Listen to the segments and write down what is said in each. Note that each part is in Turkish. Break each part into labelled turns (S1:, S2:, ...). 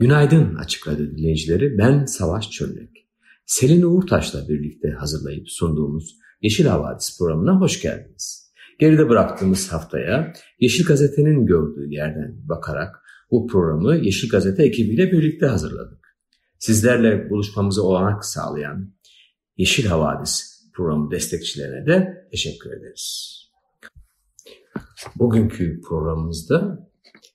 S1: Günaydın Açık Radyo dinleyicileri. Ben Savaş Çömlek. Selin Uğurtaş'la birlikte hazırlayıp sunduğumuz Yeşil Havadis programına hoş geldiniz. Geride bıraktığımız haftaya Yeşil Gazete'nin gördüğü yerden bakarak bu programı Yeşil Gazete ekibiyle birlikte hazırladık. Sizlerle buluşmamızı olanak sağlayan Yeşil Havadis programı destekçilerine de teşekkür ederiz. Bugünkü programımızda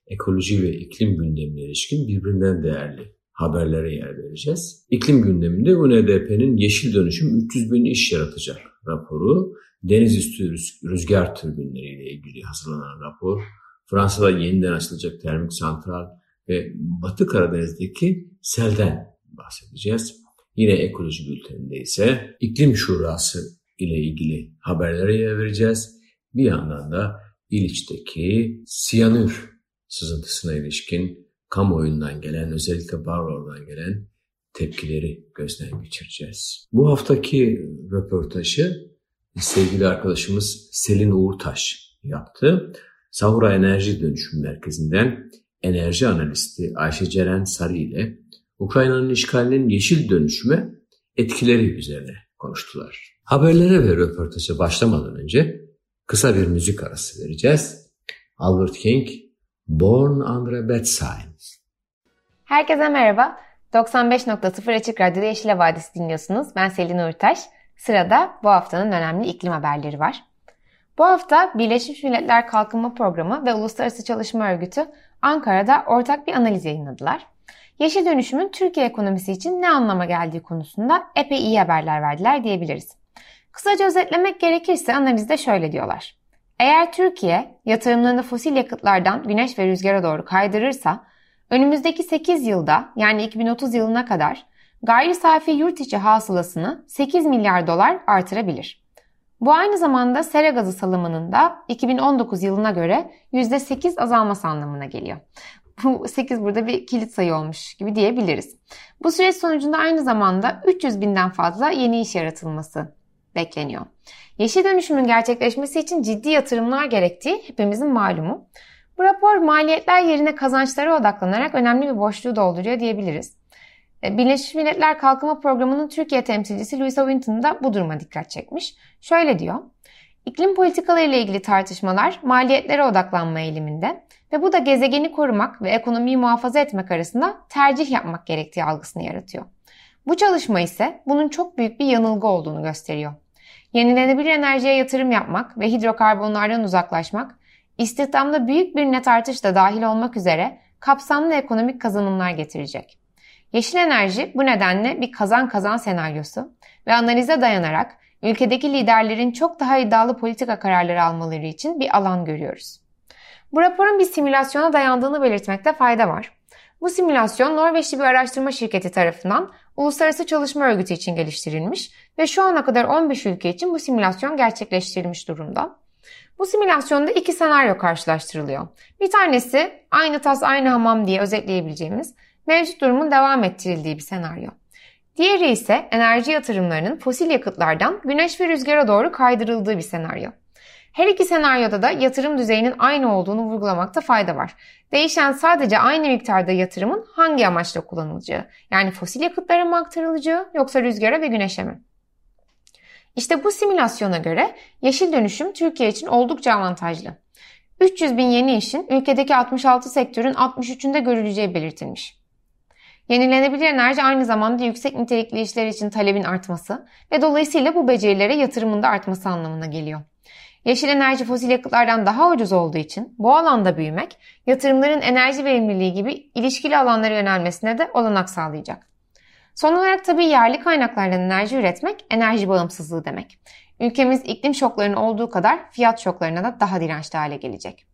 S1: ekoloji ve iklim gündemine ilişkin birbirinden değerli haberlere yer vereceğiz. İklim gündeminde UNDP'nin yeşil dönüşüm 300 bin iş yaratacak raporu, deniz üstü rüzgar türbinleriyle ilgili hazırlanan rapor, Fransa'da yeniden açılacak termik santral ve Batı Karadeniz'deki selden bahsedeceğiz. Yine ekoloji bülteninde ise iklim şurası ile ilgili haberlere yer vereceğiz. Bir yandan da İliç'teki siyanür sızıntısına ilişkin kamuoyundan gelen, özellikle Barrow'dan gelen tepkileri gözden geçireceğiz. Bu haftaki röportajı sevgili arkadaşımız Selin Uğurtaş yaptı. Sahura Enerji Dönüşüm Merkezi'nden enerji analisti Ayşe Ceren Sarı ile Ukrayna'nın işgalinin yeşil dönüşüme etkileri üzerine konuştular. Haberlere ve röportaja başlamadan önce kısa bir müzik arası vereceğiz. Albert King Born Under a Bad Sign.
S2: Herkese merhaba. 95.0 Açık Radyo'da Yeşil Vadisi dinliyorsunuz. Ben Selin Urtaş. Sırada bu haftanın önemli iklim haberleri var. Bu hafta Birleşmiş Milletler Kalkınma Programı ve Uluslararası Çalışma Örgütü Ankara'da ortak bir analiz yayınladılar. Yeşil dönüşümün Türkiye ekonomisi için ne anlama geldiği konusunda epey iyi haberler verdiler diyebiliriz. Kısaca özetlemek gerekirse analizde şöyle diyorlar. Eğer Türkiye yatırımlarını fosil yakıtlardan güneş ve rüzgara doğru kaydırırsa önümüzdeki 8 yılda yani 2030 yılına kadar gayri safi yurt içi hasılasını 8 milyar dolar artırabilir. Bu aynı zamanda sera gazı salımının da 2019 yılına göre %8 azalması anlamına geliyor. Bu 8 burada bir kilit sayı olmuş gibi diyebiliriz. Bu süreç sonucunda aynı zamanda 300 binden fazla yeni iş yaratılması bekleniyor. Yeşil dönüşümün gerçekleşmesi için ciddi yatırımlar gerektiği hepimizin malumu. Bu rapor maliyetler yerine kazançlara odaklanarak önemli bir boşluğu dolduruyor diyebiliriz. E, Birleşmiş Milletler Kalkınma Programı'nın Türkiye temsilcisi Louisa Winton da bu duruma dikkat çekmiş. Şöyle diyor. İklim politikaları ile ilgili tartışmalar maliyetlere odaklanma eğiliminde ve bu da gezegeni korumak ve ekonomiyi muhafaza etmek arasında tercih yapmak gerektiği algısını yaratıyor. Bu çalışma ise bunun çok büyük bir yanılgı olduğunu gösteriyor. Yenilenebilir enerjiye yatırım yapmak ve hidrokarbonlardan uzaklaşmak, istihdamda büyük bir net artış da dahil olmak üzere kapsamlı ekonomik kazanımlar getirecek. Yeşil enerji bu nedenle bir kazan kazan senaryosu ve analize dayanarak ülkedeki liderlerin çok daha iddialı politika kararları almaları için bir alan görüyoruz. Bu raporun bir simülasyona dayandığını belirtmekte fayda var. Bu simülasyon Norveçli bir araştırma şirketi tarafından Uluslararası Çalışma Örgütü için geliştirilmiş ve şu ana kadar 15 ülke için bu simülasyon gerçekleştirilmiş durumda. Bu simülasyonda iki senaryo karşılaştırılıyor. Bir tanesi aynı tas aynı hamam diye özetleyebileceğimiz mevcut durumun devam ettirildiği bir senaryo. Diğeri ise enerji yatırımlarının fosil yakıtlardan güneş ve rüzgara doğru kaydırıldığı bir senaryo. Her iki senaryoda da yatırım düzeyinin aynı olduğunu vurgulamakta fayda var. Değişen sadece aynı miktarda yatırımın hangi amaçla kullanılacağı, yani fosil yakıtlara mı aktarılacağı yoksa rüzgara ve güneşe mi? İşte bu simülasyona göre yeşil dönüşüm Türkiye için oldukça avantajlı. 300 bin yeni işin ülkedeki 66 sektörün 63'ünde görüleceği belirtilmiş. Yenilenebilir enerji aynı zamanda yüksek nitelikli işler için talebin artması ve dolayısıyla bu becerilere yatırımın da artması anlamına geliyor. Yeşil enerji fosil yakıtlardan daha ucuz olduğu için bu alanda büyümek yatırımların enerji verimliliği gibi ilişkili alanlara yönelmesine de olanak sağlayacak. Son olarak tabii yerli kaynaklardan enerji üretmek enerji bağımsızlığı demek. Ülkemiz iklim şoklarının olduğu kadar fiyat şoklarına da daha dirençli hale gelecek.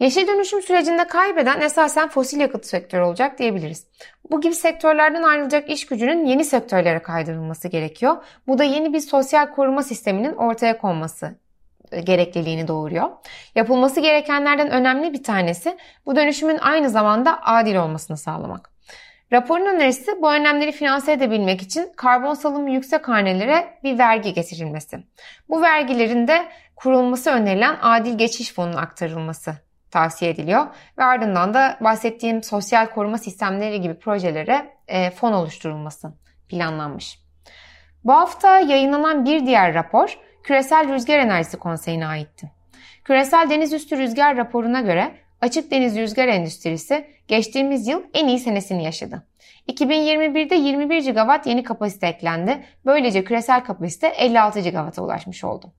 S2: Yeşil dönüşüm sürecinde kaybeden esasen fosil yakıt sektörü olacak diyebiliriz. Bu gibi sektörlerden ayrılacak iş gücünün yeni sektörlere kaydırılması gerekiyor. Bu da yeni bir sosyal koruma sisteminin ortaya konması gerekliliğini doğuruyor. Yapılması gerekenlerden önemli bir tanesi bu dönüşümün aynı zamanda adil olmasını sağlamak. Raporun önerisi bu önlemleri finanse edebilmek için karbon salımı yüksek hanelere bir vergi getirilmesi. Bu vergilerin de kurulması önerilen adil geçiş fonuna aktarılması tavsiye ediliyor ve ardından da bahsettiğim sosyal koruma sistemleri gibi projelere e, fon oluşturulması planlanmış. Bu hafta yayınlanan bir diğer rapor Küresel Rüzgar Enerjisi Konseyi'ne aitti. Küresel Deniz Üstü Rüzgar raporuna göre açık deniz rüzgar endüstrisi geçtiğimiz yıl en iyi senesini yaşadı. 2021'de 21 GW yeni kapasite eklendi. Böylece küresel kapasite 56 GW'a ulaşmış oldu.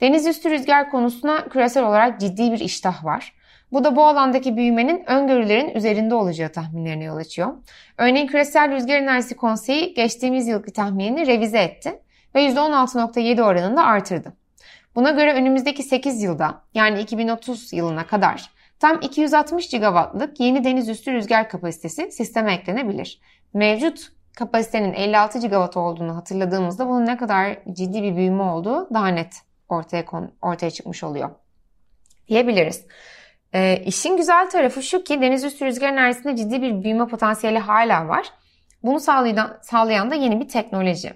S2: Deniz üstü rüzgar konusuna küresel olarak ciddi bir iştah var. Bu da bu alandaki büyümenin öngörülerin üzerinde olacağı tahminlerine yol açıyor. Örneğin Küresel Rüzgar Enerjisi Konseyi geçtiğimiz yılki tahminini revize etti ve %16.7 oranında artırdı. Buna göre önümüzdeki 8 yılda yani 2030 yılına kadar tam 260 gigawattlık yeni deniz üstü rüzgar kapasitesi sisteme eklenebilir. Mevcut kapasitenin 56 gigawatt olduğunu hatırladığımızda bunun ne kadar ciddi bir büyüme olduğu daha net ortaya ortaya çıkmış oluyor diyebiliriz. E, işin güzel tarafı şu ki deniz üstü rüzgar enerjisinde ciddi bir büyüme potansiyeli hala var. Bunu sağlayan, sağlayan da yeni bir teknoloji.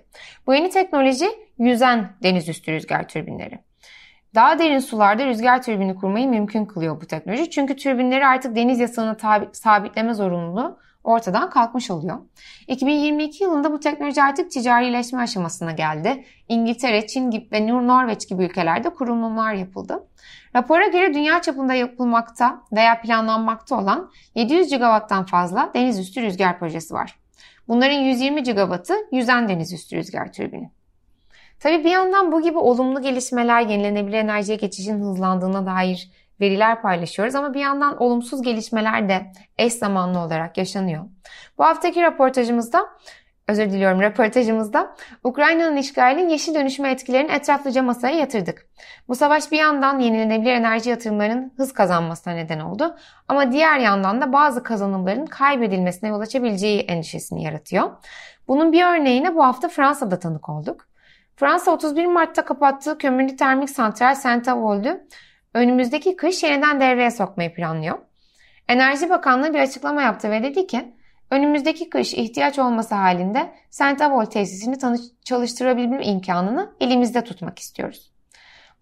S2: Bu yeni teknoloji yüzen deniz üstü rüzgar türbinleri. Daha derin sularda rüzgar türbini kurmayı mümkün kılıyor bu teknoloji. Çünkü türbinleri artık deniz yasağına sabitleme zorunluluğu ortadan kalkmış oluyor. 2022 yılında bu teknoloji artık ticarileşme aşamasına geldi. İngiltere, Çin ve Norveç gibi ülkelerde kurulumlar yapıldı. Rapora göre dünya çapında yapılmakta veya planlanmakta olan 700 gigawatttan fazla deniz üstü rüzgar projesi var. Bunların 120 gigawattı yüzen deniz üstü rüzgar türbini. Tabii bir yandan bu gibi olumlu gelişmeler yenilenebilir enerjiye geçişin hızlandığına dair veriler paylaşıyoruz ama bir yandan olumsuz gelişmeler de eş zamanlı olarak yaşanıyor. Bu haftaki röportajımızda özür diliyorum röportajımızda Ukrayna'nın işgalinin yeşil dönüşüme etkilerini etraflıca masaya yatırdık. Bu savaş bir yandan yenilenebilir enerji yatırımlarının hız kazanmasına neden oldu ama diğer yandan da bazı kazanımların kaybedilmesine yol açabileceği endişesini yaratıyor. Bunun bir örneğine bu hafta Fransa'da tanık olduk. Fransa 31 Mart'ta kapattığı kömürlü termik santral Saint-Avold'u önümüzdeki kış yeniden devreye sokmayı planlıyor. Enerji Bakanlığı bir açıklama yaptı ve dedi ki önümüzdeki kış ihtiyaç olması halinde Saint-Avold tesisini çalıştırabilme imkanını elimizde tutmak istiyoruz.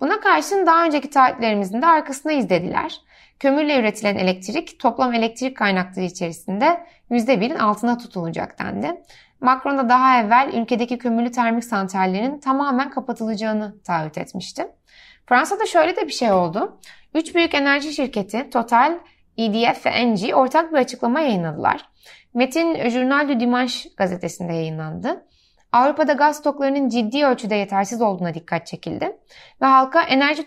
S2: Buna karşın daha önceki taahhütlerimizin de arkasında izlediler. Kömürle üretilen elektrik toplam elektrik kaynakları içerisinde %1'in altına tutulacak dendi. Macron da daha evvel ülkedeki kömürlü termik santrallerin tamamen kapatılacağını taahhüt etmişti. Fransa'da şöyle de bir şey oldu. Üç büyük enerji şirketi Total, EDF ve Engie ortak bir açıklama yayınladılar. Metin Journal du Dimanche gazetesinde yayınlandı. Avrupa'da gaz stoklarının ciddi ölçüde yetersiz olduğuna dikkat çekildi ve halka enerji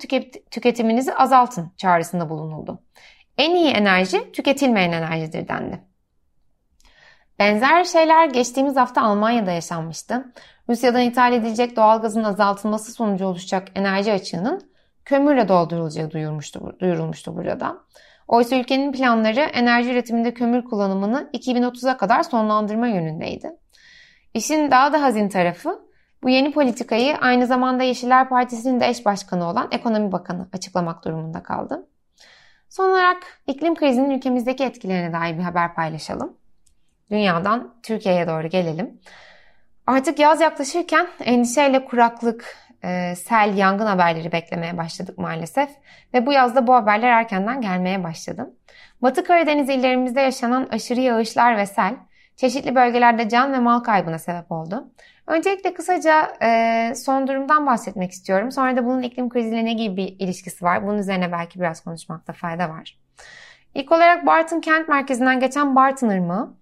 S2: tüketiminizi azaltın çağrısında bulunuldu. En iyi enerji tüketilmeyen enerjidir dendi. Benzer şeyler geçtiğimiz hafta Almanya'da yaşanmıştı. Rusya'dan ithal edilecek doğalgazın azaltılması sonucu oluşacak enerji açığının kömürle doldurulacağı duyurmuştu, duyurulmuştu burada. Oysa ülkenin planları enerji üretiminde kömür kullanımını 2030'a kadar sonlandırma yönündeydi. İşin daha da hazin tarafı bu yeni politikayı aynı zamanda Yeşiller Partisi'nin de eş başkanı olan Ekonomi Bakanı açıklamak durumunda kaldı. Son olarak iklim krizinin ülkemizdeki etkilerine dair bir haber paylaşalım. Dünyadan Türkiye'ye doğru gelelim. Artık yaz yaklaşırken endişeyle kuraklık, e, sel, yangın haberleri beklemeye başladık maalesef. Ve bu yazda bu haberler erkenden gelmeye başladı. Batı Karadeniz illerimizde yaşanan aşırı yağışlar ve sel çeşitli bölgelerde can ve mal kaybına sebep oldu. Öncelikle kısaca e, son durumdan bahsetmek istiyorum. Sonra da bunun iklim kriziyle ne gibi bir ilişkisi var? Bunun üzerine belki biraz konuşmakta fayda var. İlk olarak Bartın kent merkezinden geçen Bartın Irmağı,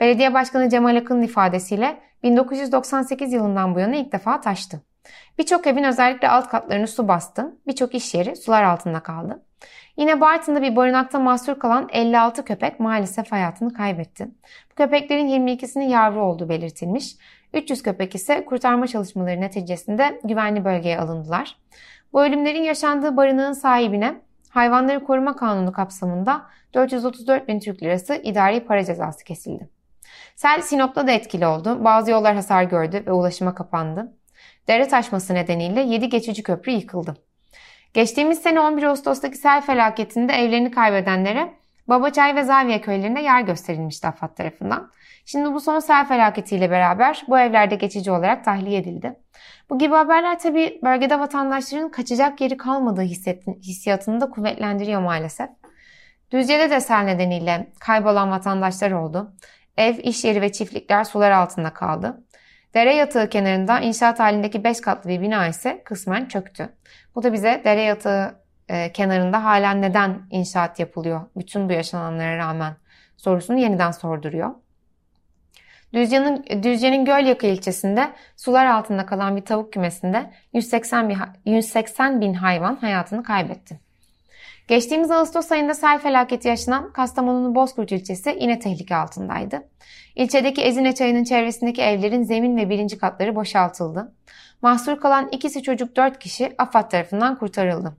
S2: belediye başkanı Cemal Akın'ın ifadesiyle 1998 yılından bu yana ilk defa taştı. Birçok evin özellikle alt katlarını su bastı, birçok iş yeri sular altında kaldı. Yine Bartın'da bir barınakta mahsur kalan 56 köpek maalesef hayatını kaybetti. Bu köpeklerin 22'sinin yavru olduğu belirtilmiş. 300 köpek ise kurtarma çalışmaları neticesinde güvenli bölgeye alındılar. Bu ölümlerin yaşandığı barınağın sahibine Hayvanları Koruma Kanunu kapsamında 434 bin Türk lirası idari para cezası kesildi. Sel Sinop'ta da etkili oldu. Bazı yollar hasar gördü ve ulaşıma kapandı. Dere taşması nedeniyle 7 geçici köprü yıkıldı. Geçtiğimiz sene 11 Ağustos'taki sel felaketinde evlerini kaybedenlere Babaçay ve Zaviye köylerinde yer gösterilmişti AFAD tarafından. Şimdi bu son sel felaketiyle beraber bu evlerde geçici olarak tahliye edildi. Bu gibi haberler tabi bölgede vatandaşların kaçacak yeri kalmadığı hissiyatını da kuvvetlendiriyor maalesef. Düzce'de de sel nedeniyle kaybolan vatandaşlar oldu. Ev, iş yeri ve çiftlikler sular altında kaldı. Dere yatağı kenarında inşaat halindeki 5 katlı bir bina ise kısmen çöktü. Bu da bize dere yatağı e, kenarında hala neden inşaat yapılıyor bütün bu yaşananlara rağmen sorusunu yeniden sorduruyor. Düzce'nin, Düzce'nin Gölyaka ilçesinde sular altında kalan bir tavuk kümesinde 180 bin, 180 bin hayvan hayatını kaybetti. Geçtiğimiz Ağustos ayında sel felaketi yaşanan Kastamonu'nun Bozkurt ilçesi yine tehlike altındaydı. İlçedeki Ezine Çayı'nın çevresindeki evlerin zemin ve birinci katları boşaltıldı. Mahsur kalan ikisi çocuk dört kişi AFAD tarafından kurtarıldı.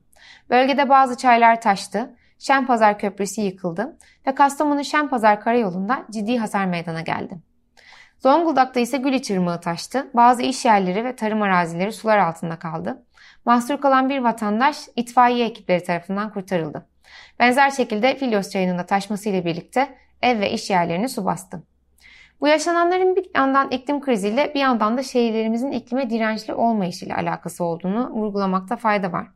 S2: Bölgede bazı çaylar taştı, Şenpazar Köprüsü yıkıldı ve Kastamonu Şenpazar Karayolu'nda ciddi hasar meydana geldi. Zonguldak'ta ise Güliç Irmağı taştı. Bazı iş yerleri ve tarım arazileri sular altında kaldı. Mahsur kalan bir vatandaş itfaiye ekipleri tarafından kurtarıldı. Benzer şekilde Filyos çayının taşmasıyla birlikte ev ve iş yerlerini su bastı. Bu yaşananların bir yandan iklim kriziyle bir yandan da şehirlerimizin iklime dirençli olmayışıyla alakası olduğunu vurgulamakta fayda var.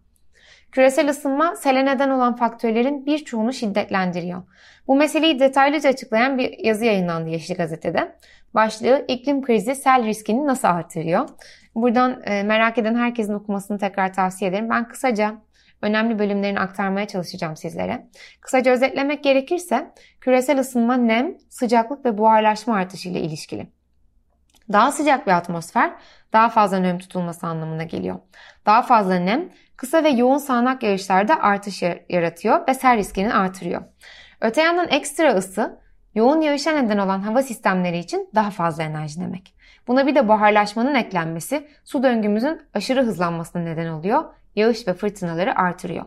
S2: Küresel ısınma sele neden olan faktörlerin birçoğunu şiddetlendiriyor. Bu meseleyi detaylıca açıklayan bir yazı yayınlandı Yeşil Gazete'de. Başlığı iklim krizi sel riskini nasıl artırıyor? Buradan e, merak eden herkesin okumasını tekrar tavsiye ederim. Ben kısaca önemli bölümlerini aktarmaya çalışacağım sizlere. Kısaca özetlemek gerekirse küresel ısınma nem, sıcaklık ve buharlaşma artışı ile ilişkili. Daha sıcak bir atmosfer daha fazla nem tutulması anlamına geliyor. Daha fazla nem kısa ve yoğun sağanak yağışlarda artış yaratıyor ve sel riskini artırıyor. Öte yandan ekstra ısı yoğun yağışa neden olan hava sistemleri için daha fazla enerji demek. Buna bir de buharlaşmanın eklenmesi su döngümüzün aşırı hızlanmasına neden oluyor, yağış ve fırtınaları artırıyor.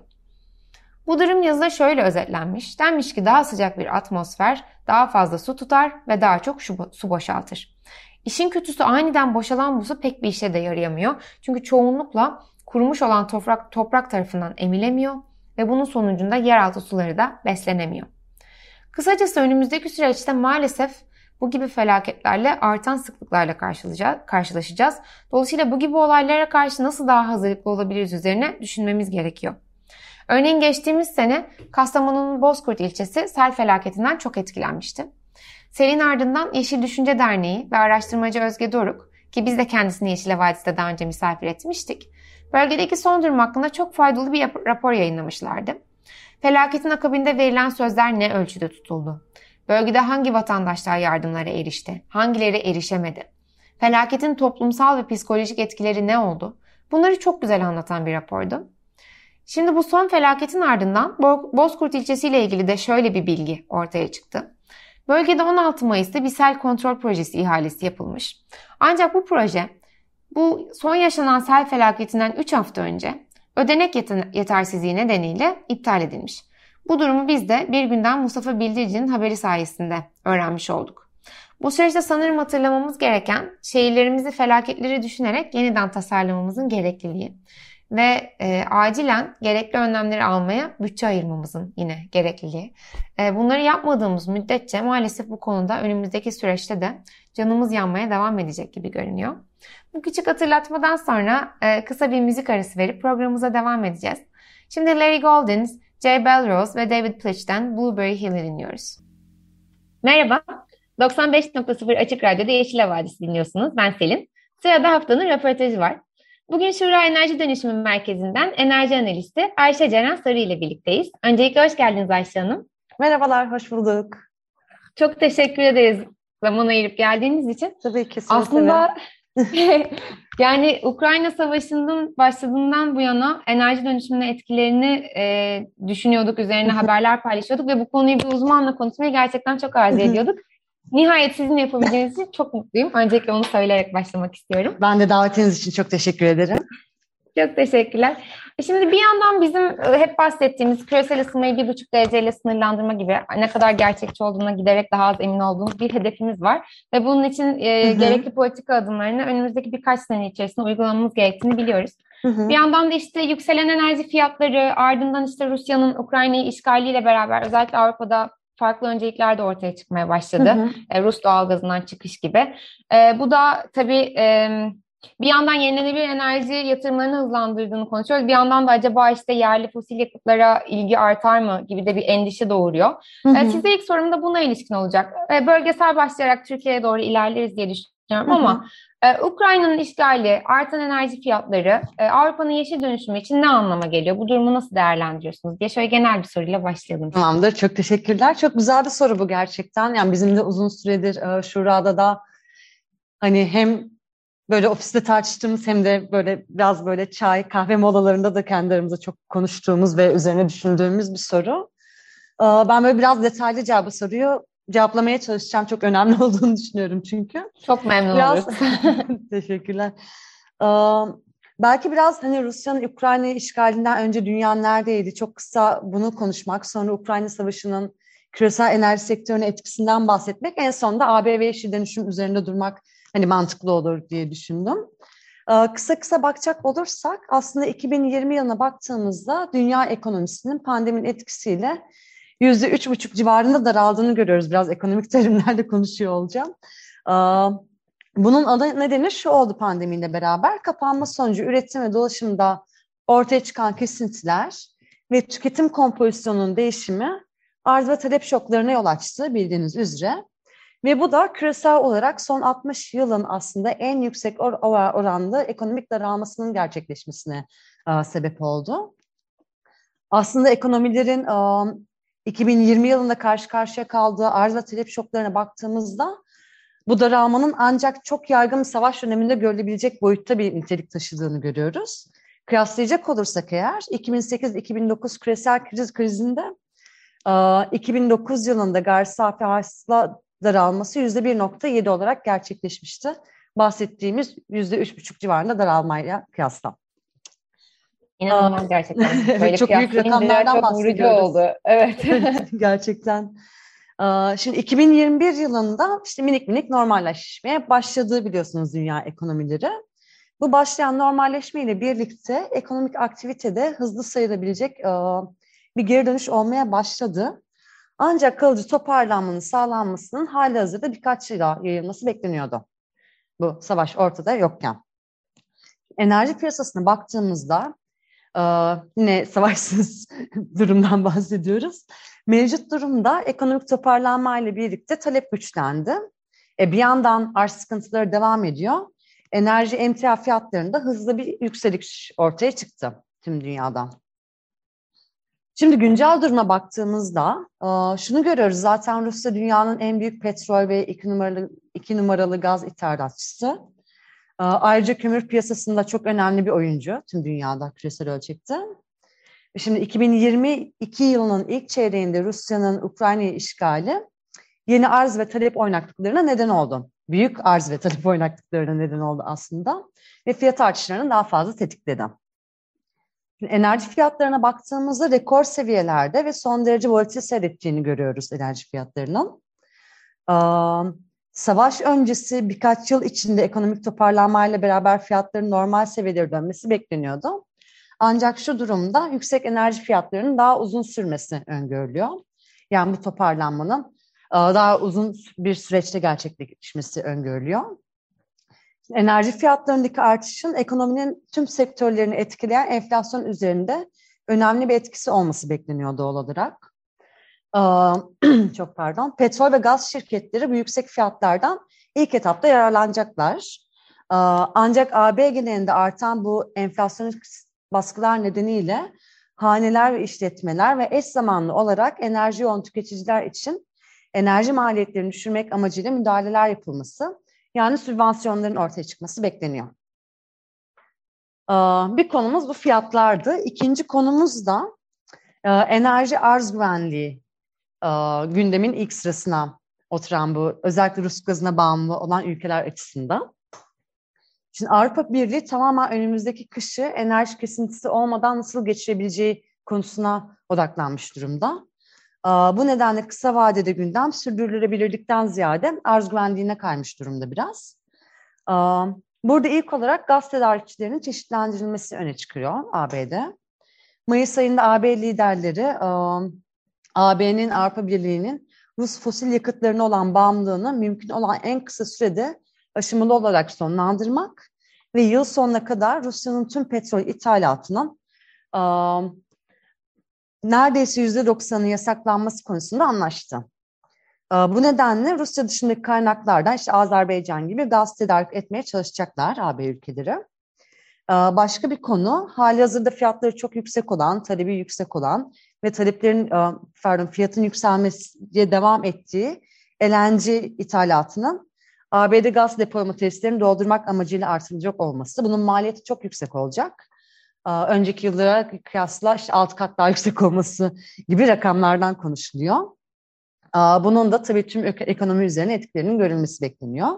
S2: Bu durum yazıda şöyle özetlenmiş. Denmiş ki daha sıcak bir atmosfer daha fazla su tutar ve daha çok su boşaltır. İşin kötüsü aniden boşalan bu su pek bir işe de yarayamıyor. Çünkü çoğunlukla kurumuş olan toprak, toprak tarafından emilemiyor ve bunun sonucunda yeraltı suları da beslenemiyor. Kısacası önümüzdeki süreçte maalesef bu gibi felaketlerle artan sıklıklarla karşılaşacağız. Dolayısıyla bu gibi olaylara karşı nasıl daha hazırlıklı olabiliriz üzerine düşünmemiz gerekiyor. Örneğin geçtiğimiz sene Kastamonu'nun Bozkurt ilçesi sel felaketinden çok etkilenmişti. Selin ardından Yeşil Düşünce Derneği ve araştırmacı Özge Doruk ki biz de kendisini Yeşil Vadisi'de daha önce misafir etmiştik. Bölgedeki son durum hakkında çok faydalı bir rapor yayınlamışlardı. Felaketin akabinde verilen sözler ne ölçüde tutuldu? Bölgede hangi vatandaşlar yardımlara erişti? Hangileri erişemedi? Felaketin toplumsal ve psikolojik etkileri ne oldu? Bunları çok güzel anlatan bir rapordu. Şimdi bu son felaketin ardından Bozkurt ilçesiyle ilgili de şöyle bir bilgi ortaya çıktı. Bölgede 16 Mayıs'ta bir sel kontrol projesi ihalesi yapılmış. Ancak bu proje bu son yaşanan sel felaketinden 3 hafta önce ödenek yetersizliği nedeniyle iptal edilmiş. Bu durumu biz de bir günden Mustafa Bildirici'nin haberi sayesinde öğrenmiş olduk. Bu süreçte sanırım hatırlamamız gereken şehirlerimizi felaketleri düşünerek yeniden tasarlamamızın gerekliliği ve e, acilen gerekli önlemleri almaya bütçe ayırmamızın yine gerekliliği. E, bunları yapmadığımız müddetçe maalesef bu konuda önümüzdeki süreçte de canımız yanmaya devam edecek gibi görünüyor. Bu küçük hatırlatmadan sonra e, kısa bir müzik arası verip programımıza devam edeceğiz. Şimdi Larry Goldens, Jay Belrose ve David Plitch'ten Blueberry Hill'i dinliyoruz. Merhaba, 95.0 Açık Radyo'da Yeşil Vadisi dinliyorsunuz. Ben Selin. Sırada haftanın röportajı var. Bugün Şura Enerji Dönüşümü Merkezi'nden enerji analisti Ayşe Ceren Sarı ile birlikteyiz. Öncelikle hoş geldiniz Ayşe Hanım.
S3: Merhabalar, hoş bulduk.
S2: Çok teşekkür ederiz zaman ayırıp geldiğiniz için.
S3: Tabii ki.
S2: Aslında yani Ukrayna Savaşı'nın başladığından bu yana enerji dönüşümüne etkilerini e, düşünüyorduk, üzerine haberler paylaşıyorduk ve bu konuyu bir uzmanla konuşmayı gerçekten çok arzu ediyorduk. Nihayet sizin yapabileceğiniz için çok mutluyum. Öncelikle onu söyleyerek başlamak istiyorum.
S3: Ben de davetiniz için çok teşekkür ederim.
S2: Çok teşekkürler. E şimdi bir yandan bizim e, hep bahsettiğimiz küresel ısınmayı bir buçuk dereceyle sınırlandırma gibi ne kadar gerçekçi olduğuna giderek daha az emin olduğumuz bir hedefimiz var. Ve bunun için e, gerekli politika adımlarını önümüzdeki birkaç sene içerisinde uygulamamız gerektiğini biliyoruz. Hı hı. Bir yandan da işte yükselen enerji fiyatları, ardından işte Rusya'nın Ukrayna'yı işgaliyle beraber özellikle Avrupa'da farklı öncelikler de ortaya çıkmaya başladı. Hı hı. E, Rus doğalgazından çıkış gibi. E, bu da tabii e, bir yandan yenilenebilir enerji yatırımlarını hızlandırdığını konuşuyoruz. Bir yandan da acaba işte yerli fosil yakıtlara ilgi artar mı gibi de bir endişe doğuruyor. Hı hı. Size ilk sorum da buna ilişkin olacak. Bölgesel başlayarak Türkiye'ye doğru ilerleriz diye düşünüyorum ama Ukrayna'nın işgali, artan enerji fiyatları Avrupa'nın yeşil dönüşümü için ne anlama geliyor? Bu durumu nasıl değerlendiriyorsunuz diye şöyle genel bir soruyla başlayalım.
S3: Tamamdır, çok teşekkürler. Çok güzel bir soru bu gerçekten. Yani bizim de uzun süredir Şura'da da hani hem böyle ofiste tartıştığımız hem de böyle biraz böyle çay, kahve molalarında da kendi aramızda çok konuştuğumuz ve üzerine düşündüğümüz bir soru. Ben böyle biraz detaylıca bu soruyu cevaplamaya çalışacağım. Çok önemli olduğunu düşünüyorum çünkü.
S2: Çok memnun biraz...
S3: Teşekkürler. Belki biraz hani Rusya'nın Ukrayna'yı işgalinden önce dünya neredeydi? Çok kısa bunu konuşmak, sonra Ukrayna Savaşı'nın küresel enerji sektörüne etkisinden bahsetmek, en sonunda AB ve yeşil dönüşüm üzerinde durmak hani mantıklı olur diye düşündüm. Ee, kısa kısa bakacak olursak aslında 2020 yılına baktığımızda dünya ekonomisinin pandeminin etkisiyle yüzde üç buçuk civarında daraldığını görüyoruz. Biraz ekonomik terimlerle konuşuyor olacağım. Ee, bunun ana nedeni şu oldu pandemiyle beraber. Kapanma sonucu üretim ve dolaşımda ortaya çıkan kesintiler ve tüketim kompozisyonunun değişimi arz ve talep şoklarına yol açtı bildiğiniz üzere. Ve bu da küresel olarak son 60 yılın aslında en yüksek or oranlı ekonomik daralmasının gerçekleşmesine e, sebep oldu. Aslında ekonomilerin e, 2020 yılında karşı karşıya kaldığı arz ve talep şoklarına baktığımızda bu daralmanın ancak çok yaygın savaş döneminde görülebilecek boyutta bir nitelik taşıdığını görüyoruz. Kıyaslayacak olursak eğer 2008-2009 küresel kriz krizinde 2009 yılında gayri safi hasıla daralması %1.7 olarak gerçekleşmişti. Bahsettiğimiz %3.5 civarında daralmayla kıyasla.
S2: İnanılmaz gerçekten.
S3: Böyle çok büyük rakamlardan çok bahsediyoruz.
S2: oldu. Evet.
S3: gerçekten. Şimdi 2021 yılında işte minik minik normalleşmeye başladığı biliyorsunuz dünya ekonomileri. Bu başlayan normalleşme ile birlikte ekonomik aktivitede hızlı sayılabilecek bir geri dönüş olmaya başladı. Ancak kalıcı toparlanmanın sağlanmasının hali hazırda birkaç yıla yayılması bekleniyordu. Bu savaş ortada yokken. Enerji piyasasına baktığımızda yine savaşsız durumdan bahsediyoruz. Mevcut durumda ekonomik toparlanma ile birlikte talep güçlendi. E, bir yandan arz sıkıntıları devam ediyor. Enerji emtia fiyatlarında hızlı bir yükseliş ortaya çıktı tüm dünyada. Şimdi güncel duruma baktığımızda şunu görüyoruz. Zaten Rusya dünyanın en büyük petrol ve iki numaralı, iki numaralı gaz ithalatçısı. Ayrıca kömür piyasasında çok önemli bir oyuncu tüm dünyada küresel ölçekte. Şimdi 2022 yılının ilk çeyreğinde Rusya'nın Ukrayna'yı işgali yeni arz ve talep oynaklıklarına neden oldu. Büyük arz ve talep oynaklıklarına neden oldu aslında ve fiyat artışlarını daha fazla tetikledi. Enerji fiyatlarına baktığımızda rekor seviyelerde ve son derece volatil seyrettiğini görüyoruz enerji fiyatlarının. Savaş öncesi birkaç yıl içinde ekonomik toparlanmayla beraber fiyatların normal seviyelere dönmesi bekleniyordu. Ancak şu durumda yüksek enerji fiyatlarının daha uzun sürmesi öngörülüyor. Yani bu toparlanmanın daha uzun bir süreçte gerçekleşmesi öngörülüyor. Enerji fiyatlarındaki artışın ekonominin tüm sektörlerini etkileyen enflasyon üzerinde önemli bir etkisi olması bekleniyor doğal olarak. Çok pardon. Petrol ve gaz şirketleri bu yüksek fiyatlardan ilk etapta yararlanacaklar. Ancak AB genelinde artan bu enflasyon baskılar nedeniyle haneler ve işletmeler ve eş zamanlı olarak enerji yoğun tüketiciler için enerji maliyetlerini düşürmek amacıyla müdahaleler yapılması Yani sübvansiyonların ortaya çıkması bekleniyor. Bir konumuz bu fiyatlardı. İkinci konumuz da enerji arz güvenliği gündemin ilk sırasına oturan bu özellikle Rus gazına bağımlı olan ülkeler açısından. Şimdi Avrupa Birliği tamamen önümüzdeki kışı enerji kesintisi olmadan nasıl geçirebileceği konusuna odaklanmış durumda. Bu nedenle kısa vadede gündem sürdürülebilirlikten ziyade arz güvenliğine kaymış durumda biraz. Burada ilk olarak gaz tedarikçilerinin çeşitlendirilmesi öne çıkıyor ABD. Mayıs ayında AB liderleri AB'nin Avrupa Birliği'nin Rus fosil yakıtlarına olan bağımlılığını mümkün olan en kısa sürede aşamalı olarak sonlandırmak ve yıl sonuna kadar Rusya'nın tüm petrol ithalatının neredeyse yüzde doksanı yasaklanması konusunda anlaştı. Bu nedenle Rusya dışındaki kaynaklardan işte Azerbaycan gibi gaz tedarik etmeye çalışacaklar AB ülkeleri. Başka bir konu hali hazırda fiyatları çok yüksek olan, talebi yüksek olan ve taleplerin pardon fiyatın yükselmeye devam ettiği LNG ithalatının ABD gaz depolama tesislerini doldurmak amacıyla artırılacak olması. Bunun maliyeti çok yüksek olacak. Önceki yıllara kıyasla işte 6 kat daha yüksek olması gibi rakamlardan konuşuluyor. Bunun da tabii tüm ekonomi üzerine etkilerinin görülmesi bekleniyor.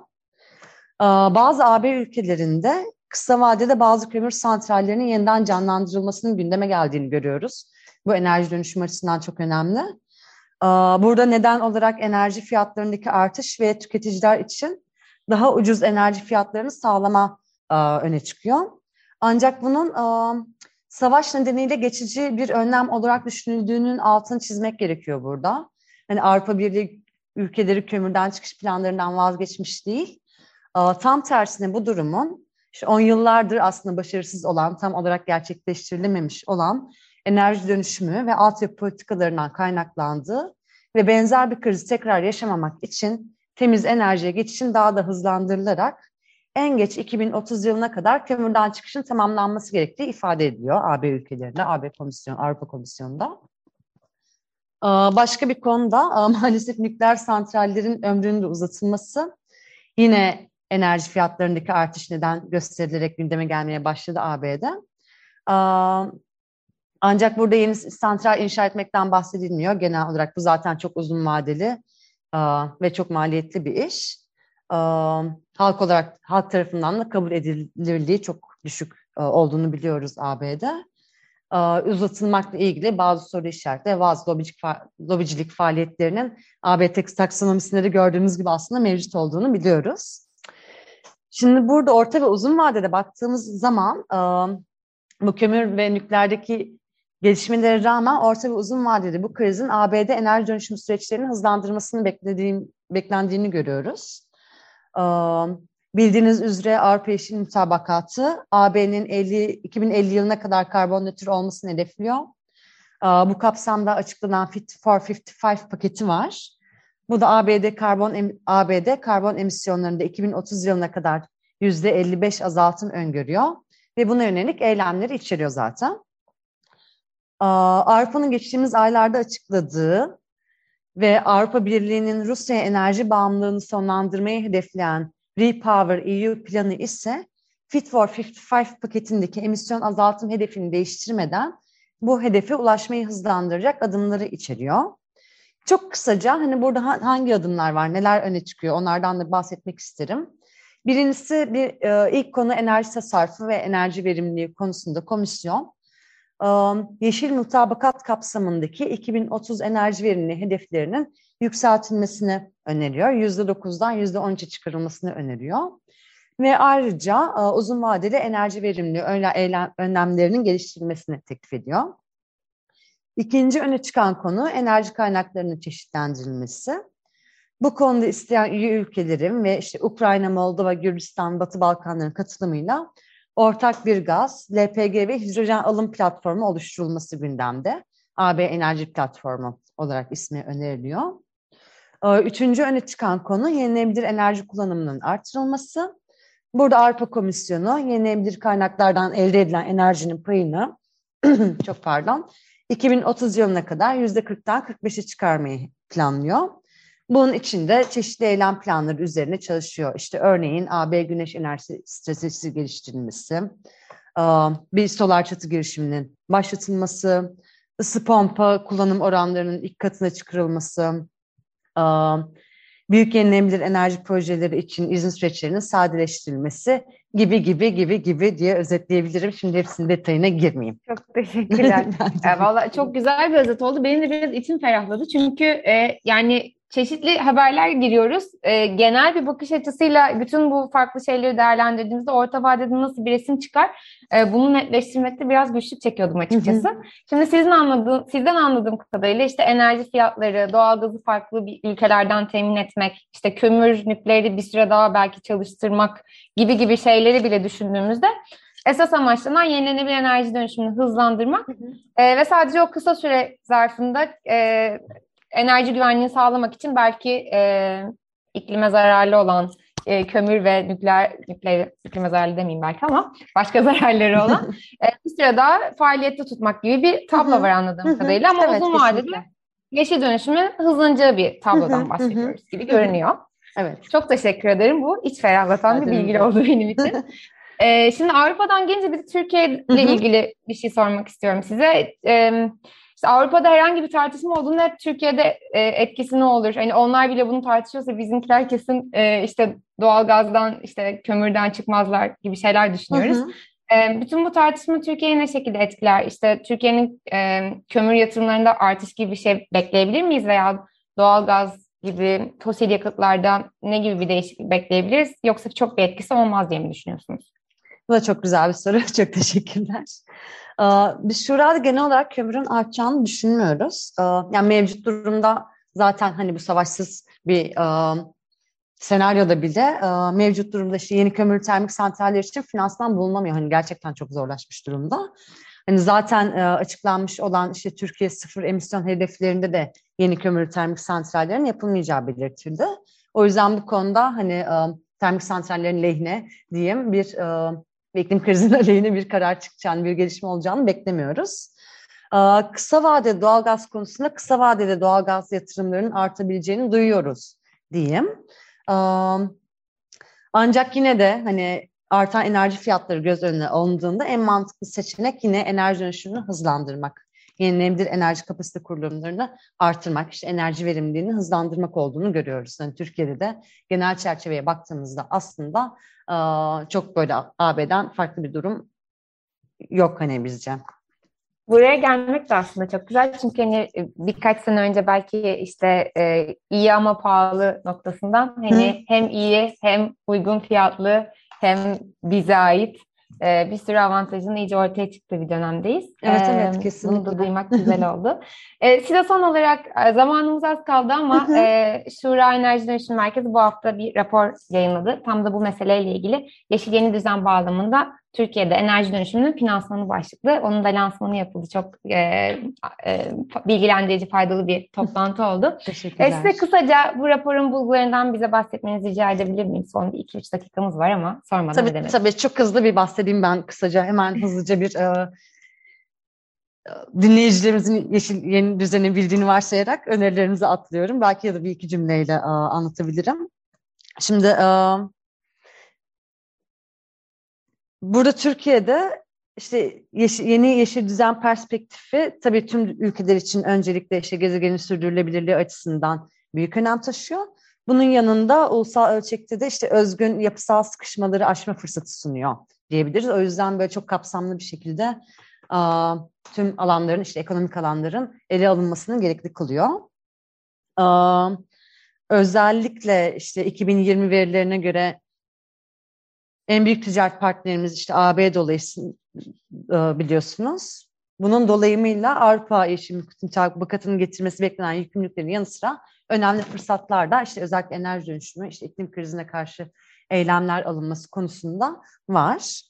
S3: Bazı AB ülkelerinde kısa vadede bazı kömür santrallerinin yeniden canlandırılmasının gündeme geldiğini görüyoruz. Bu enerji dönüşüm açısından çok önemli. Burada neden olarak enerji fiyatlarındaki artış ve tüketiciler için daha ucuz enerji fiyatlarını sağlama öne çıkıyor. Ancak bunun savaş nedeniyle geçici bir önlem olarak düşünüldüğünün altını çizmek gerekiyor burada. Hani Avrupa Birliği ülkeleri kömürden çıkış planlarından vazgeçmiş değil. Tam tersine bu durumun işte 10 yıllardır aslında başarısız olan, tam olarak gerçekleştirilememiş olan enerji dönüşümü ve altyapı politikalarından kaynaklandığı ve benzer bir krizi tekrar yaşamamak için temiz enerjiye geçişin daha da hızlandırılarak en geç 2030 yılına kadar kömürden çıkışın tamamlanması gerektiği ifade ediliyor AB ülkelerinde, AB Komisyon, Avrupa Komisyonu'nda. Başka bir konuda maalesef nükleer santrallerin ömrünün de uzatılması yine enerji fiyatlarındaki artış neden gösterilerek gündeme gelmeye başladı AB'de. Ancak burada yeni santral inşa etmekten bahsedilmiyor. Genel olarak bu zaten çok uzun vadeli ve çok maliyetli bir iş. Halk olarak halk tarafından da kabul edilirliği çok düşük olduğunu biliyoruz AB'de. Uzatılmakla ilgili bazı soru işaretleri, bazı lobicilik, lobicilik faaliyetlerinin AB taksonomisinde de gördüğümüz gibi aslında mevcut olduğunu biliyoruz. Şimdi burada orta ve uzun vadede baktığımız zaman bu kömür ve nükleerdeki gelişmelere rağmen orta ve uzun vadede bu krizin ABD enerji dönüşüm süreçlerinin hızlandırmasını beklediğim, beklendiğini görüyoruz. Bildiğiniz üzere Avrupa Yeşil Mutabakatı AB'nin 50, 2050 yılına kadar karbon nötr olmasını hedefliyor. Bu kapsamda açıklanan Fit for 55 paketi var. Bu da ABD karbon ABD karbon emisyonlarında 2030 yılına kadar yüzde 55 azaltım öngörüyor ve buna yönelik eylemleri içeriyor zaten. Avrupa'nın geçtiğimiz aylarda açıkladığı ve Avrupa Birliği'nin Rusya enerji bağımlılığını sonlandırmayı hedefleyen Repower EU planı ise Fit for 55 paketindeki emisyon azaltım hedefini değiştirmeden bu hedefe ulaşmayı hızlandıracak adımları içeriyor. Çok kısaca hani burada hangi adımlar var, neler öne çıkıyor onlardan da bahsetmek isterim. Birincisi bir e, ilk konu enerji tasarrufu ve enerji verimliliği konusunda komisyon Yeşil Mutabakat kapsamındaki 2030 enerji verimliliği hedeflerinin yükseltilmesini öneriyor. %9'dan %13'e çıkarılmasını öneriyor. Ve ayrıca uzun vadeli enerji verimliliği önlemlerinin geliştirilmesini teklif ediyor. İkinci öne çıkan konu enerji kaynaklarının çeşitlendirilmesi. Bu konuda isteyen üye ülkelerin ve işte Ukrayna, Moldova, Gürcistan, Batı Balkanların katılımıyla ortak bir gaz, LPG ve hidrojen alım platformu oluşturulması gündemde. AB Enerji Platformu olarak ismi öneriliyor. Ee, üçüncü öne çıkan konu yenilenebilir enerji kullanımının artırılması. Burada Avrupa Komisyonu yenilenebilir kaynaklardan elde edilen enerjinin payını çok pardon 2030 yılına kadar yüzde 40'tan 45'e çıkarmayı planlıyor. Bunun içinde çeşitli eylem planları üzerine çalışıyor. İşte örneğin AB güneş enerjisi stratejisi geliştirilmesi, bir solar çatı girişiminin başlatılması, ısı pompa kullanım oranlarının ilk katına çıkarılması, büyük yenilenebilir enerji projeleri için izin süreçlerinin sadeleştirilmesi gibi gibi gibi gibi diye özetleyebilirim. Şimdi hepsinin detayına girmeyeyim.
S2: Çok teşekkürler. e, Valla çok güzel bir özet oldu. Benim de biraz içim ferahladı. Çünkü e, yani çeşitli haberler giriyoruz. E, genel bir bakış açısıyla bütün bu farklı şeyleri değerlendirdiğimizde orta vadede nasıl bir resim çıkar e, bunu netleştirmekte biraz güçlük çekiyordum açıkçası. Hı hı. Şimdi sizin anladığım, sizden anladığım kadarıyla işte enerji fiyatları, doğalgazı farklı bir ülkelerden temin etmek, işte kömür nükleeri bir süre daha belki çalıştırmak gibi gibi şeyleri bile düşündüğümüzde esas amaçlanan yenilenebilir enerji dönüşümünü hızlandırmak hı hı. E, ve sadece o kısa süre zarfında e, enerji güvenliğini sağlamak için belki e, iklime zararlı olan e, kömür ve nükleer, nükleer iklime zararlı demeyeyim belki ama başka zararları olan e, bir süre daha faaliyette tutmak gibi bir tablo var anladığım kadarıyla ama evet, uzun vadede yeşil dönüşümün hızlanacağı bir tablodan bahsediyoruz gibi görünüyor. Evet. Çok teşekkür ederim. Bu iç ferahlatan bir bilgi oldu benim için. ee, şimdi Avrupa'dan gelince bir Türkiye ile ilgili bir şey sormak istiyorum size. Ee, işte Avrupa'da herhangi bir tartışma olduğunda hep Türkiye'de e, etkisi ne olur? Hani onlar bile bunu tartışıyorsa bizimkiler kesin e, işte doğalgazdan işte kömürden çıkmazlar gibi şeyler düşünüyoruz. Hı hı. E, bütün bu tartışma Türkiye'yi ne şekilde etkiler? İşte Türkiye'nin e, kömür yatırımlarında artış gibi bir şey bekleyebilir miyiz veya doğalgaz gibi fosil yakıtlarda ne gibi bir değişiklik bekleyebiliriz? Yoksa çok bir etkisi olmaz diye mi düşünüyorsunuz?
S3: Bu da çok güzel bir soru. Çok teşekkürler. Biz şurada genel olarak kömürün artacağını düşünmüyoruz. Yani mevcut durumda zaten hani bu savaşsız bir senaryoda bile mevcut durumda işte yeni kömür termik santraller için finansman bulunamıyor. Hani gerçekten çok zorlaşmış durumda. Hani zaten açıklanmış olan işte Türkiye sıfır emisyon hedeflerinde de yeni kömür termik santrallerin yapılmayacağı belirtildi. O yüzden bu konuda hani termik santrallerin lehine diyeyim bir ve iklim krizinin aleyhine bir karar çıkacağını, bir gelişme olacağını beklemiyoruz. Kısa vadede doğalgaz konusunda kısa vadede doğalgaz yatırımlarının artabileceğini duyuyoruz diyeyim. Ancak yine de hani artan enerji fiyatları göz önüne alındığında en mantıklı seçenek yine enerji dönüşümünü hızlandırmak. Yenilenebilir enerji kapasite kurulumlarını artırmak, işte enerji verimliliğini hızlandırmak olduğunu görüyoruz. Yani Türkiye'de de genel çerçeveye baktığımızda aslında çok böyle AB'den farklı bir durum yok hani bizce.
S2: Buraya gelmek de aslında çok güzel çünkü hani e, birkaç sene önce belki işte e, iyi ama pahalı noktasından hani Hı. hem iyi hem uygun fiyatlı hem bize ait e, bir sürü avantajın iyice ortaya çıktığı bir dönemdeyiz.
S3: Evet evet kesinlikle.
S2: Bunu da duymak güzel oldu. E, size son olarak e, zamanımız az kaldı ama e, Şura Enerji Dönüşüm Merkezi bu hafta bir rapor yayınladı. Tam da bu meseleyle ilgili Yeşil Yeni Düzen bağlamında Türkiye'de enerji dönüşümünün finansmanı başlıklı. Onun da lansmanı yapıldı. Çok e, e, bilgilendirici, faydalı bir toplantı oldu.
S3: Teşekkürler. E,
S2: size kısaca bu raporun bulgularından bize bahsetmenizi rica edebilir miyim? Son 2-3 dakikamız var ama sormadan
S3: tabii,
S2: edemedim.
S3: Tabii çok hızlı bir bahsedeyim ben kısaca. Hemen hızlıca bir e, dinleyicilerimizin yeşil yeni düzeni bildiğini varsayarak önerilerinizi atlıyorum. Belki ya da bir iki cümleyle e, anlatabilirim. Şimdi e, burada Türkiye'de işte yeşil, yeni yeşil düzen perspektifi tabii tüm ülkeler için öncelikle işte gezegenin sürdürülebilirliği açısından büyük önem taşıyor. Bunun yanında ulusal ölçekte de işte özgün yapısal sıkışmaları aşma fırsatı sunuyor diyebiliriz. O yüzden böyle çok kapsamlı bir şekilde tüm alanların işte ekonomik alanların ele alınmasını gerekli kılıyor. Özellikle işte 2020 verilerine göre en büyük ticaret partnerimiz işte AB dolayısıyla e, biliyorsunuz. Bunun dolayımıyla Avrupa Yeşil Mülkiyet getirmesi beklenen yükümlülüklerin yanı sıra önemli fırsatlar da işte özellikle enerji dönüşümü, işte iklim krizine karşı eylemler alınması konusunda var.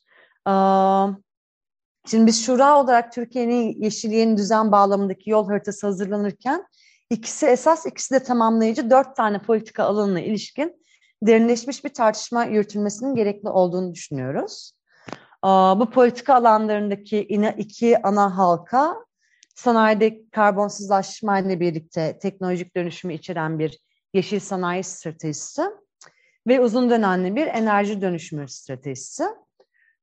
S3: Şimdi biz şura olarak Türkiye'nin yeşil yeni düzen bağlamındaki yol haritası hazırlanırken ikisi esas, ikisi de tamamlayıcı dört tane politika alanına ilişkin derinleşmiş bir tartışma yürütülmesinin gerekli olduğunu düşünüyoruz. Bu politika alanlarındaki iki ana halka sanayide karbonsuzlaşma ile birlikte teknolojik dönüşümü içeren bir yeşil sanayi stratejisi ve uzun dönemli bir enerji dönüşümü stratejisi.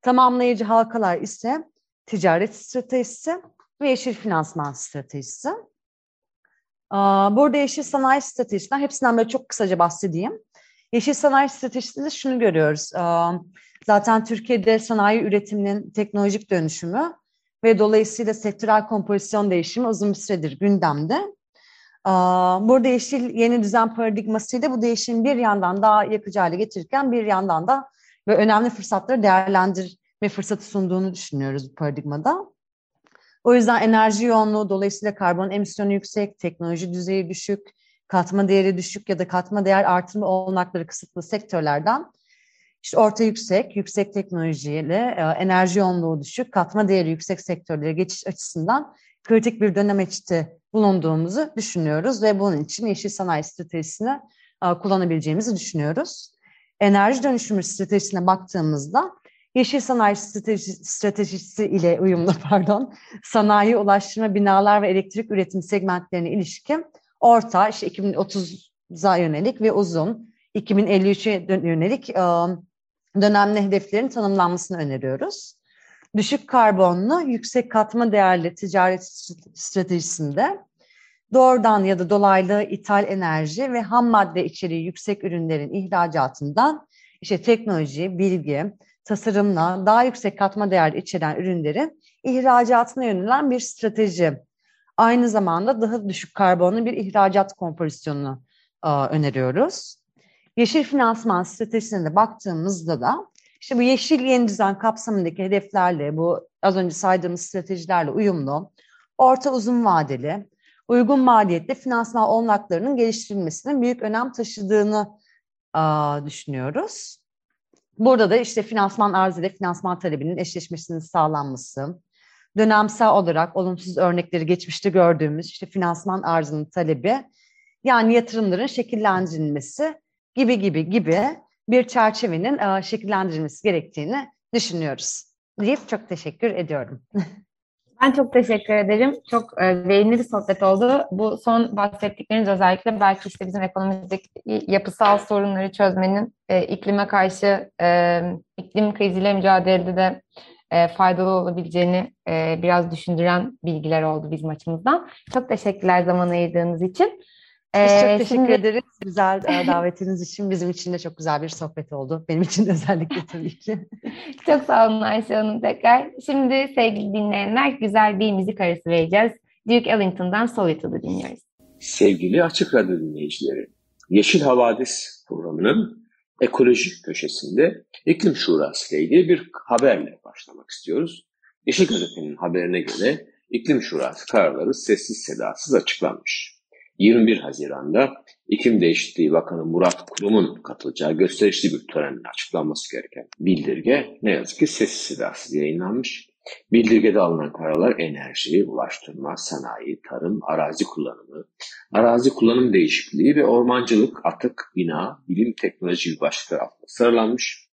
S3: Tamamlayıcı halkalar ise ticaret stratejisi ve yeşil finansman stratejisi. Burada yeşil sanayi stratejisinden hepsinden böyle çok kısaca bahsedeyim. Yeşil sanayi stratejisinde şunu görüyoruz. Zaten Türkiye'de sanayi üretiminin teknolojik dönüşümü ve dolayısıyla sektörel kompozisyon değişimi uzun bir süredir gündemde. Burada yeşil yeni düzen paradigmasıyla bu değişim bir yandan daha yakıcı hale getirirken bir yandan da ve önemli fırsatları değerlendirme fırsatı sunduğunu düşünüyoruz bu paradigmada. O yüzden enerji yoğunluğu dolayısıyla karbon emisyonu yüksek, teknoloji düzeyi düşük, katma değeri düşük ya da katma değer artırma olanakları kısıtlı sektörlerden işte orta yüksek, yüksek teknolojiyle e, enerji yoğunluğu düşük, katma değeri yüksek sektörlere geçiş açısından kritik bir dönem içte bulunduğumuzu düşünüyoruz ve bunun için yeşil sanayi stratejisini e, kullanabileceğimizi düşünüyoruz. Enerji dönüşümü stratejisine baktığımızda yeşil sanayi strateji, stratejisi ile uyumlu pardon sanayi, ulaştırma, binalar ve elektrik üretim segmentlerine ilişkin orta işte 2030'a yönelik ve uzun 2053'e yönelik dönemli hedeflerin tanımlanmasını öneriyoruz. Düşük karbonlu, yüksek katma değerli ticaret stratejisinde doğrudan ya da dolaylı ithal enerji ve ham madde içeriği yüksek ürünlerin ihracatından işte teknoloji, bilgi, tasarımla daha yüksek katma değer içeren ürünlerin ihracatına yönelen bir strateji. Aynı zamanda daha düşük karbonlu bir ihracat kompozisyonunu öneriyoruz. Yeşil finansman stratejisine de baktığımızda da işte bu yeşil yeni düzen kapsamındaki hedeflerle bu az önce saydığımız stratejilerle uyumlu, orta uzun vadeli, uygun maliyetli finansman olanaklarının geliştirilmesinin büyük önem taşıdığını a, düşünüyoruz. Burada da işte finansman arz ile finansman talebinin eşleşmesinin sağlanması, dönemsel olarak olumsuz örnekleri geçmişte gördüğümüz işte finansman arzının talebi, yani yatırımların şekillendirilmesi gibi gibi gibi bir çerçevenin e, şekillendirilmesi gerektiğini düşünüyoruz. Deyip çok teşekkür ediyorum.
S2: Ben çok teşekkür ederim. Çok e, verimli bir sohbet oldu. Bu son bahsettikleriniz özellikle belki işte bizim ekonomideki yapısal sorunları çözmenin e, iklime karşı e, iklim kriziyle mücadelede de e, faydalı olabileceğini e, biraz düşündüren bilgiler oldu bizim açımızdan. Çok teşekkürler zaman ayırdığınız için.
S3: Biz çok teşekkür şimdi... ederiz. Güzel e, davetiniz için. Bizim için de çok güzel bir sohbet oldu. Benim için de özellikle tabii ki.
S2: çok sağ olun Ayşe Hanım tekrar. Şimdi sevgili dinleyenler güzel bir müzik arası vereceğiz. Duke Ellington'dan Solitude'u dinliyoruz.
S1: Sevgili Açık Radyo dinleyicileri, Yeşil Havadis programının ekolojik köşesinde iklim şurası ile ilgili bir haberle başlamak istiyoruz. Yeşil Gazete'nin haberine göre iklim şurası kararları sessiz sedasız açıklanmış. 21 Haziran'da İklim Değişikliği Bakanı Murat Kurum'un katılacağı gösterişli bir törenle açıklanması gereken bildirge ne yazık ki sessiz sedasız yayınlanmış. Bildirgede alınan kararlar enerji, ulaştırma, sanayi, tarım, arazi kullanımı, arazi kullanım değişikliği ve ormancılık, atık, bina, bilim, teknoloji gibi başlıklar altında sıralanmış.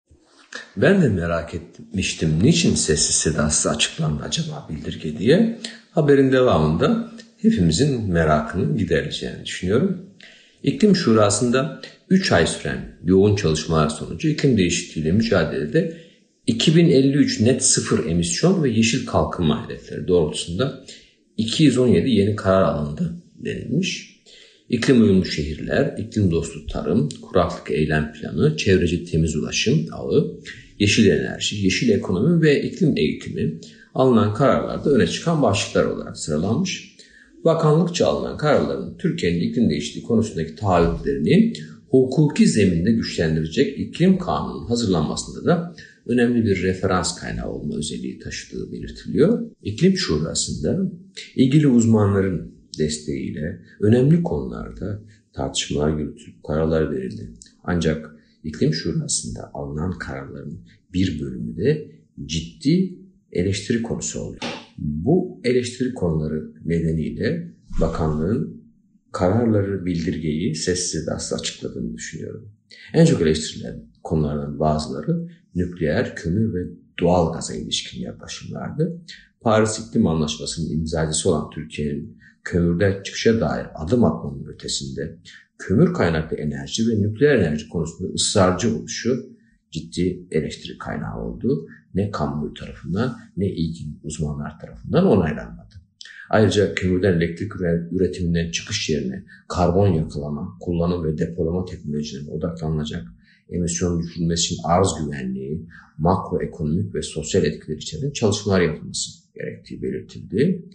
S1: Ben de merak etmiştim niçin sessiz sedasız açıklandı acaba bildirge diye. Haberin devamında hepimizin merakını gidereceğini düşünüyorum. İklim Şurası'nda 3 ay süren yoğun çalışmalar sonucu iklim değişikliğiyle mücadelede 2053 net sıfır emisyon ve yeşil kalkınma hedefleri doğrultusunda 217 yeni karar alındı denilmiş. İklim uyumlu şehirler, iklim dostu tarım, kuraklık eylem planı, çevreci temiz ulaşım ağı, yeşil enerji, yeşil ekonomi ve iklim eğitimi alınan kararlarda öne çıkan başlıklar olarak sıralanmış bakanlıkça alınan kararların Türkiye'nin iklim değişikliği konusundaki taahhütlerini hukuki zeminde güçlendirecek iklim kanunun hazırlanmasında da önemli bir referans kaynağı olma özelliği taşıdığı belirtiliyor. İklim Şurası'nda ilgili uzmanların desteğiyle önemli konularda tartışmalar yürütülüp kararlar verildi. Ancak iklim şurasında alınan kararların bir bölümü de ciddi eleştiri konusu oldu. Bu eleştiri konuları nedeniyle bakanlığın kararları bildirgeyi sessiz sedasız açıkladığını düşünüyorum. En çok eleştirilen konulardan bazıları nükleer, kömür ve doğal gaza ilişkin yaklaşımlardı. Paris İklim Anlaşması'nın imzacısı olan Türkiye'nin kömürden çıkışa dair adım atmanın ötesinde kömür kaynaklı enerji ve nükleer enerji konusunda ısrarcı oluşu ciddi eleştiri kaynağı oldu. Ne kamuoyu tarafından ne ilgili uzmanlar tarafından onaylanmadı. Ayrıca kömürden elektrik üretiminden çıkış yerine karbon yakalama, kullanım ve depolama teknolojilerine odaklanılacak emisyon düşürülmesi için arz güvenliği, makroekonomik ve sosyal etkiler içeren çalışmalar yapılması gerektiği belirtildi.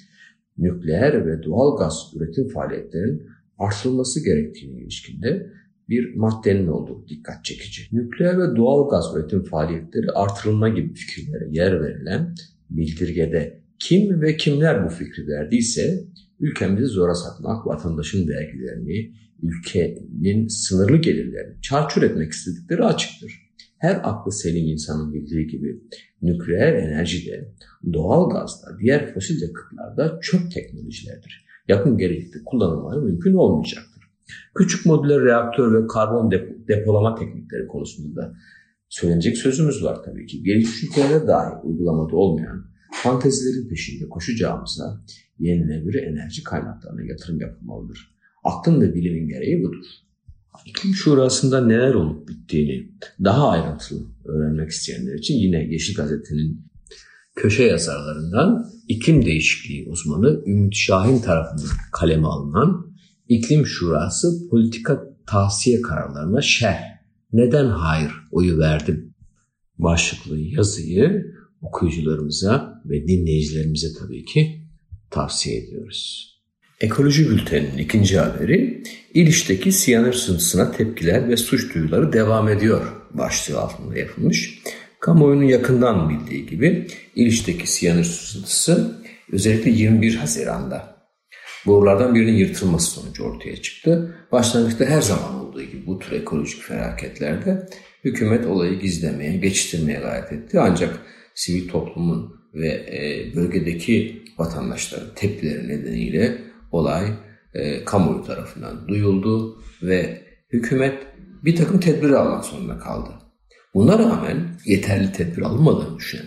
S1: Nükleer ve doğal gaz üretim faaliyetlerinin artırılması gerektiğine ilişkinde bir maddenin olduğu dikkat çekici. Nükleer ve doğal gaz üretim faaliyetleri artırılma gibi fikirlere yer verilen bildirgede kim ve kimler bu fikri verdiyse ülkemizi zora satmak, vatandaşın vergilerini, ülkenin sınırlı gelirlerini çarçur etmek istedikleri açıktır. Her aklı selim insanın bildiği gibi nükleer enerjide, doğal gazda, diğer fosil yakıtlarda çöp teknolojilerdir. Yakın gelecekte kullanılmaları mümkün olmayacaktır. Küçük modüler reaktör ve karbon depolama teknikleri konusunda da söylenecek sözümüz var tabii ki. Gelişmiş ülkelerde dahi uygulamada olmayan fantezilerin peşinde koşacağımıza yenilenebilir enerji kaynaklarına yatırım yapılmalıdır. Aklın ve bilimin gereği budur. İklim Şurası'nda neler olup bittiğini daha ayrıntılı öğrenmek isteyenler için yine Yeşil Gazete'nin köşe yazarlarından iklim değişikliği uzmanı Ümit Şahin tarafından kaleme alınan İklim Şurası politika tavsiye kararlarına şer. Neden hayır oyu verdim başlıklı yazıyı okuyucularımıza ve dinleyicilerimize tabii ki tavsiye ediyoruz. Ekoloji Bülteni'nin ikinci haberi İliç'teki siyanür sızıntısına tepkiler ve suç duyuları devam ediyor başlığı altında yapılmış. Kamuoyunun yakından bildiği gibi İliç'teki siyanür sızıntısı özellikle 21 Haziran'da borulardan birinin yırtılması sonucu ortaya çıktı. Başlangıçta her zaman olduğu gibi bu tür ekolojik felaketlerde hükümet olayı gizlemeye, geçiştirmeye gayret etti. Ancak sivil toplumun ve e, bölgedeki vatandaşların tepkileri nedeniyle olay e, kamuoyu tarafından duyuldu ve hükümet bir takım tedbir almak zorunda kaldı. Buna rağmen yeterli tedbir alınmadığını düşünen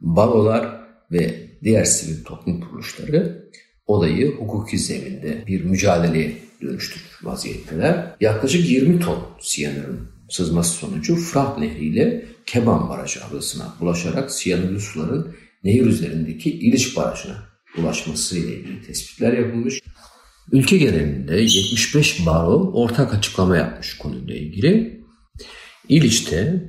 S1: barolar ve diğer sivil toplum kuruluşları olayı hukuki zeminde bir mücadeleye dönüştürmüş vaziyetteler. Yaklaşık 20 ton siyanürün sızması sonucu Fırat Nehri ile Keban Barajı havzasına ulaşarak siyanürlü suların nehir üzerindeki İliç Barajı'na ulaşması ile ilgili tespitler yapılmış. Ülke genelinde 75 baro ortak açıklama yapmış konuyla ilgili. İliç'te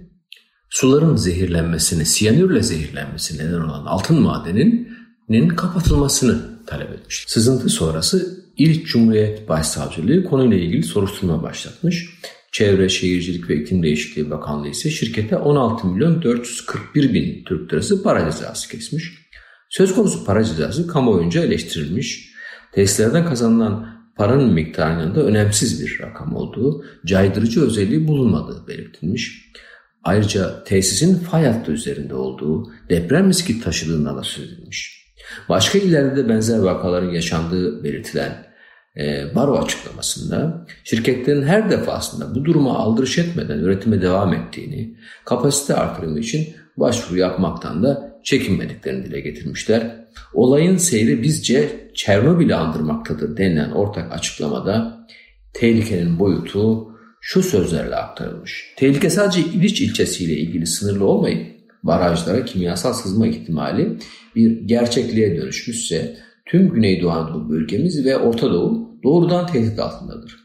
S1: suların zehirlenmesini, siyanürle zehirlenmesi neden olan altın madeninin kapatılmasını talep etmiş. Sızıntı sonrası İliç Cumhuriyet Başsavcılığı konuyla ilgili soruşturma başlatmış. Çevre, Şehircilik ve İklim Değişikliği Bakanlığı ise şirkete 16 milyon 441 bin Türk lirası para cezası kesmiş. Söz konusu para cezası kamuoyunca eleştirilmiş. Tesislerden kazanılan paranın miktarının da önemsiz bir rakam olduğu, caydırıcı özelliği bulunmadığı belirtilmiş. Ayrıca tesisin fay hattı üzerinde olduğu, deprem riski taşıdığından da söz edilmiş. Başka illerde de benzer vakaların yaşandığı belirtilen e, baro açıklamasında şirketlerin her defasında bu duruma aldırış etmeden üretime devam ettiğini, kapasite artırımı için başvuru yapmaktan da çekinmediklerini dile getirmişler. Olayın seyri bizce Çernobil'i andırmaktadır denilen ortak açıklamada tehlikenin boyutu şu sözlerle aktarılmış. Tehlike sadece İliç ilçesiyle ilgili sınırlı olmayıp barajlara kimyasal sızma ihtimali bir gerçekliğe dönüşmüşse tüm Güneydoğu Anadolu bölgemiz ve Orta Doğu doğrudan tehdit altındadır.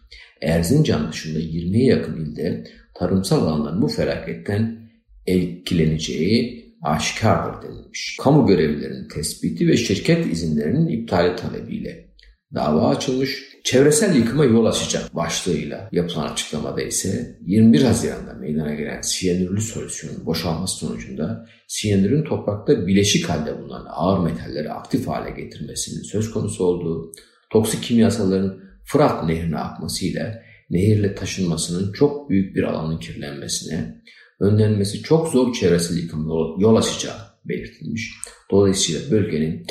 S1: Erzincan dışında 20'ye yakın ilde tarımsal alanların bu felaketten etkileneceği aşikardır denilmiş. Kamu görevlilerinin tespiti ve şirket izinlerinin iptali talebiyle dava açılmış. Çevresel yıkıma yol açacak başlığıyla yapılan açıklamada ise 21 Haziran'da meydana gelen siyanürlü solüsyonun boşalması sonucunda siyanürün toprakta bileşik halde bulunan ağır metalleri aktif hale getirmesinin söz konusu olduğu, toksik kimyasalların Fırat nehrine akmasıyla nehirle taşınmasının çok büyük bir alanın kirlenmesine, önlenmesi çok zor çevresel yıkım yol açacağı belirtilmiş. Dolayısıyla bölgenin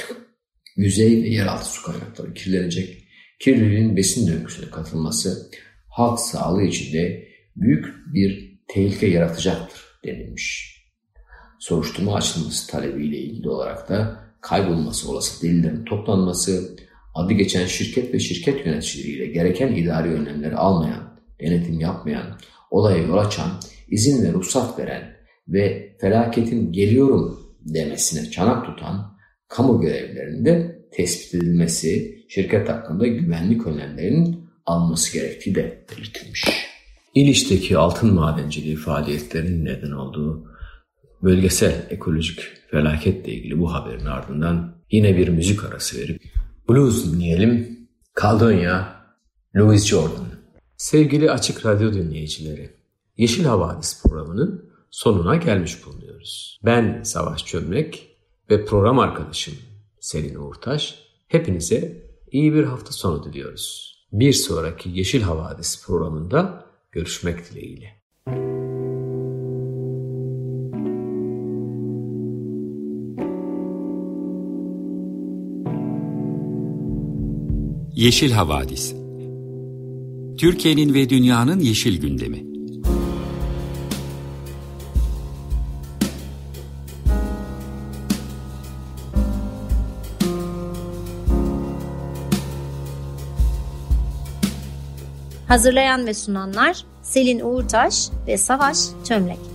S1: yüzey ve yeraltı su kaynakları kirlenecek. Kirliliğin besin döngüsüne katılması halk sağlığı için de büyük bir tehlike yaratacaktır denilmiş. Soruşturma açılması talebiyle ilgili olarak da kaybolması olası delillerin toplanması, adı geçen şirket ve şirket yöneticileriyle gereken idari önlemleri almayan, denetim yapmayan, olaya yol açan, izin ve ruhsat veren ve felaketin geliyorum demesine çanak tutan kamu görevlilerinde tespit edilmesi, şirket hakkında güvenlik önlemlerinin alması gerektiği de belirtilmiş. İliç'teki altın madenciliği faaliyetlerinin neden olduğu bölgesel ekolojik felaketle ilgili bu haberin ardından yine bir müzik arası verip blues dinleyelim. Kaldın ya Louis Jordan. Sevgili Açık Radyo dinleyicileri, Yeşil Havadis programının sonuna gelmiş bulunuyoruz. Ben Savaş Çömlek ve program arkadaşım Selin Uğurtaş hepinize iyi bir hafta sonu diliyoruz. Bir sonraki Yeşil Havadis programında görüşmek dileğiyle.
S4: Yeşil Havadis Türkiye'nin ve dünyanın yeşil gündemi.
S5: Hazırlayan ve sunanlar Selin Uğurtaş ve Savaş Çömlek.